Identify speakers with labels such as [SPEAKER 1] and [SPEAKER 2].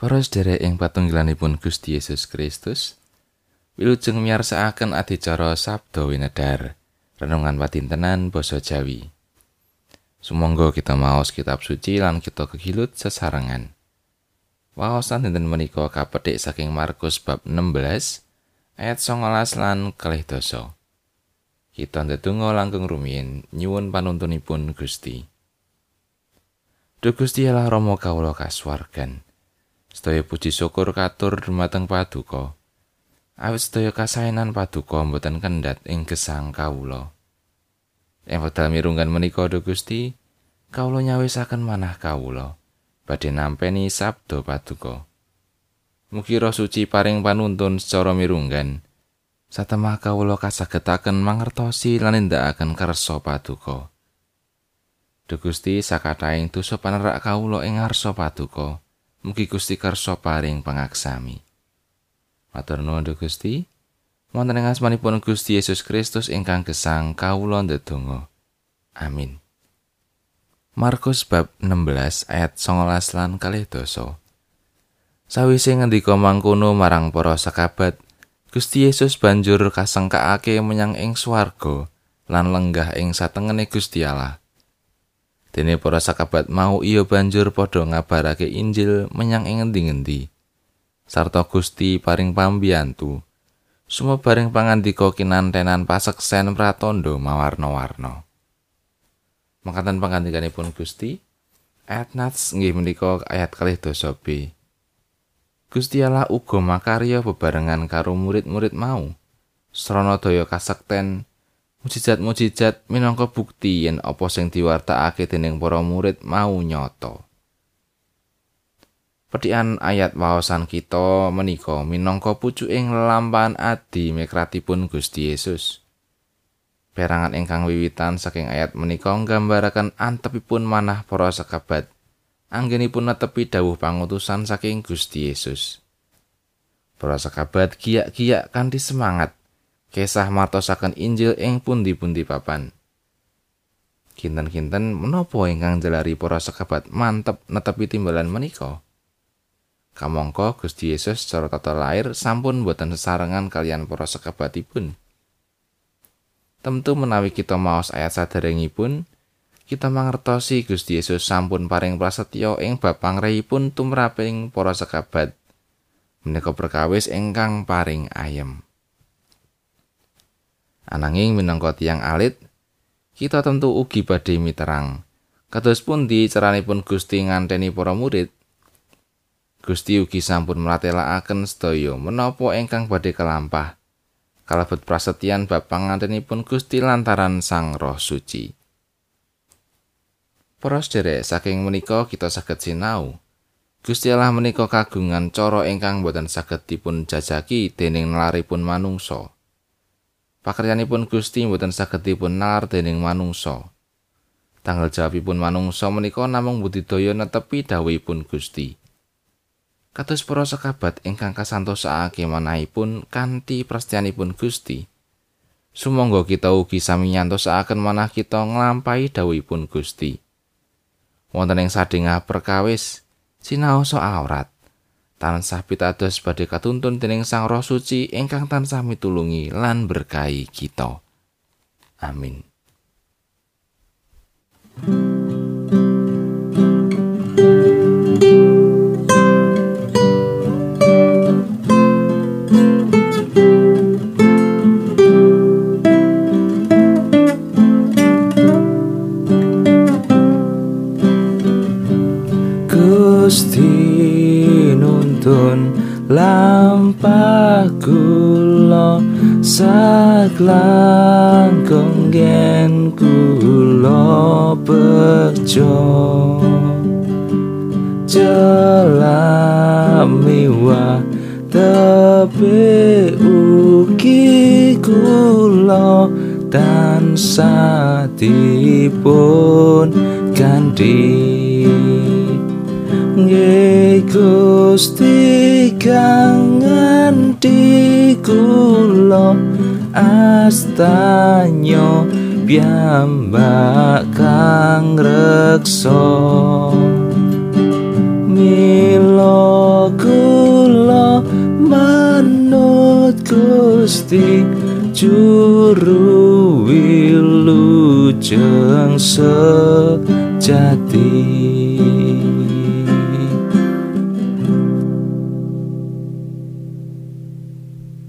[SPEAKER 1] Para sedherek ing patunggilanipun Gusti Yesus Kristus, wilujeng miyarsakaken adicara Sabda Winedar, renungan patintenan basa Jawi. Sumangga kita maos kitab suci lan kita kegilut sesarengan. Waosan dinten menika kapetik saking Markus bab 16 ayat 19 lan kalih doso. Kita ndedonga langkung rumiyin nyuwun panuntunipun Gusti. Duh Gusti Allah Rama kawula kasuwargan. Sedaya puji syukur katur dumateng Paduka. Awit sedaya kasaenan Paduka mboten kendhat ing gesang kawula. Ing wekdal mirunggan menika Duh Gusti, kawula nyawisaken manah kawula badhe nampeni sabda Paduka. Mugi Roh Suci paring panuntun secara mirunggan. Satemah kawula kasagetaken mangertosi lan nindakaken kersa Paduka. Duh Gusti sakataing dosa panerak kawula ing ngarsa Paduka. Mugi Gusti kersa paring pangaksami. Matur nuwun Gusti. Wonten ing asmanipun Gusti Yesus Kristus ingkang gesang kawula ndedonga. Amin. Markus bab 16 ayat 19 lan kalih doso. Sawise ngendika mangkono marang para sakabat, Gusti Yesus banjur kasengkaake menyang ing swarga lan lenggah ing satengene Gusti Allah. Dene para sakabat mau iya banjur padha ngabarake Injil menyang ing endi-endi. Sarta Gusti paring pambiyantu. Semua bareng pangandika kinantenan paseksen pratondo mawarna-warna. Mangkatan pangandikanipun Gusti, ayat nats nggih menika ayat kalih dosa B. Gusti Allah uga makarya bebarengan karo murid-murid mau. Srana daya kasekten Mujizat-mujizat minangka bukti yen apa sing diwartakake dening para murid mau nyata. Petian ayat waosan kita menika minangka pucuking lelampahan adi mekratipun Gusti Yesus. Perangan ingkang wiwitan saking ayat menika nggambaraken antepipun manah para sekabat. Anggenipun netepi dawuh pangutusan saking Gusti Yesus. Para sekabat giyak-giyak kanthi semangat kesah martosaken Injil ing pundi-pundi papan. Kinten-kinten menapa ingkang jelari para sekabat mantep netepi timbalan menika? Kamangka Gusti Yesus secara tata lair sampun boten sesarengan kalian para sekabatipun. Tentu menawi kita maos ayat saderengipun, kita mangertosi Gusti Yesus sampun paring prasetyo ing bab pangrehipun tumraping para sekabat. Menika perkawis ingkang paring ayem. Ananging minangka tiyang alit, kita tentu ugi badhe miterang. Kados pundi caranipun Gusti nganteni para murid? Gusti ugi sampun mratelakaken sedaya menapa ingkang badhe kelampah. Kalebet prasetyan bab pangantenipun Gusti lantaran Sang Roh Suci. Para sedherek saking menika kita saged sinau. Gusti Allah menika kagungan cara ingkang boten saged dipun jajaki dening nalaripun manungsa. Pakaryanipun Gusti mboten saged dipun nalar dening manungsa. Tanggal jawabipun manungsa menika namung budidaya netepi dawuhipun Gusti. Kados para sekabat ingkang kasantosake manahipun kanthi prastyanipun Gusti. Sumangga kita ugi sami nyantosaken manah kita nglampahi dawuhipun Gusti. Wonten ing sadhengah perkawis sinaosa aurat. Tansah pitados badhe katuntun dening Sang Roh Suci ingkang tansah mitulungi lan berkahi kita. Amin.
[SPEAKER 2] Lampah kula saklang konggen kula bejo jelamiwa tepe uki kula dan satipun ganti Gusti kang di kula astanyo piyambak kang reksa. Mila kula manut Gusti juru wilujeng sejati.